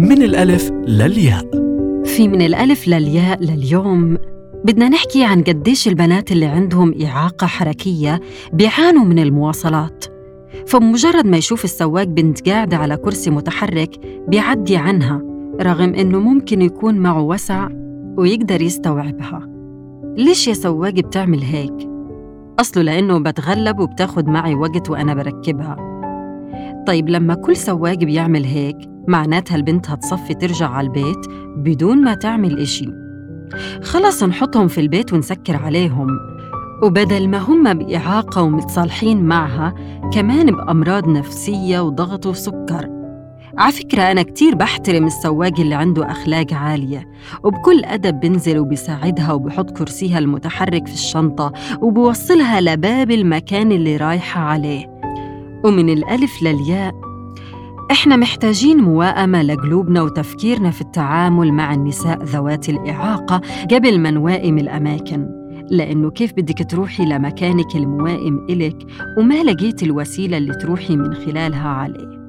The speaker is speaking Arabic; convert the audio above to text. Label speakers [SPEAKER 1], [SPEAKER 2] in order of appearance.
[SPEAKER 1] من الألف للياء.
[SPEAKER 2] في من الألف للياء لليوم بدنا نحكي عن قديش البنات اللي عندهم إعاقة حركية بيعانوا من المواصلات. فمجرد ما يشوف السواق بنت قاعدة على كرسي متحرك بيعدي عنها رغم إنه ممكن يكون معه وسع ويقدر يستوعبها. ليش يا سواق بتعمل هيك؟ أصله لأنه بتغلب وبتاخد معي وقت وأنا بركبها. طيب لما كل سواق بيعمل هيك معناتها البنت هتصفي ترجع على البيت بدون ما تعمل إشي. خلص نحطهم في البيت ونسكر عليهم. وبدل ما هم بإعاقة ومتصالحين معها كمان بأمراض نفسية وضغط وسكر. على فكرة أنا كتير بحترم السواق اللي عنده أخلاق عالية وبكل أدب بنزل وبساعدها وبحط كرسيها المتحرك في الشنطة وبوصلها لباب المكان اللي رايحة عليه. ومن الألف للياء إحنا محتاجين موائمة لقلوبنا وتفكيرنا في التعامل مع النساء ذوات الإعاقة قبل ما نوائم الأماكن. لأنه كيف بدك تروحي لمكانك الموائم إلك وما لقيت الوسيلة اللي تروحي من خلالها عليه؟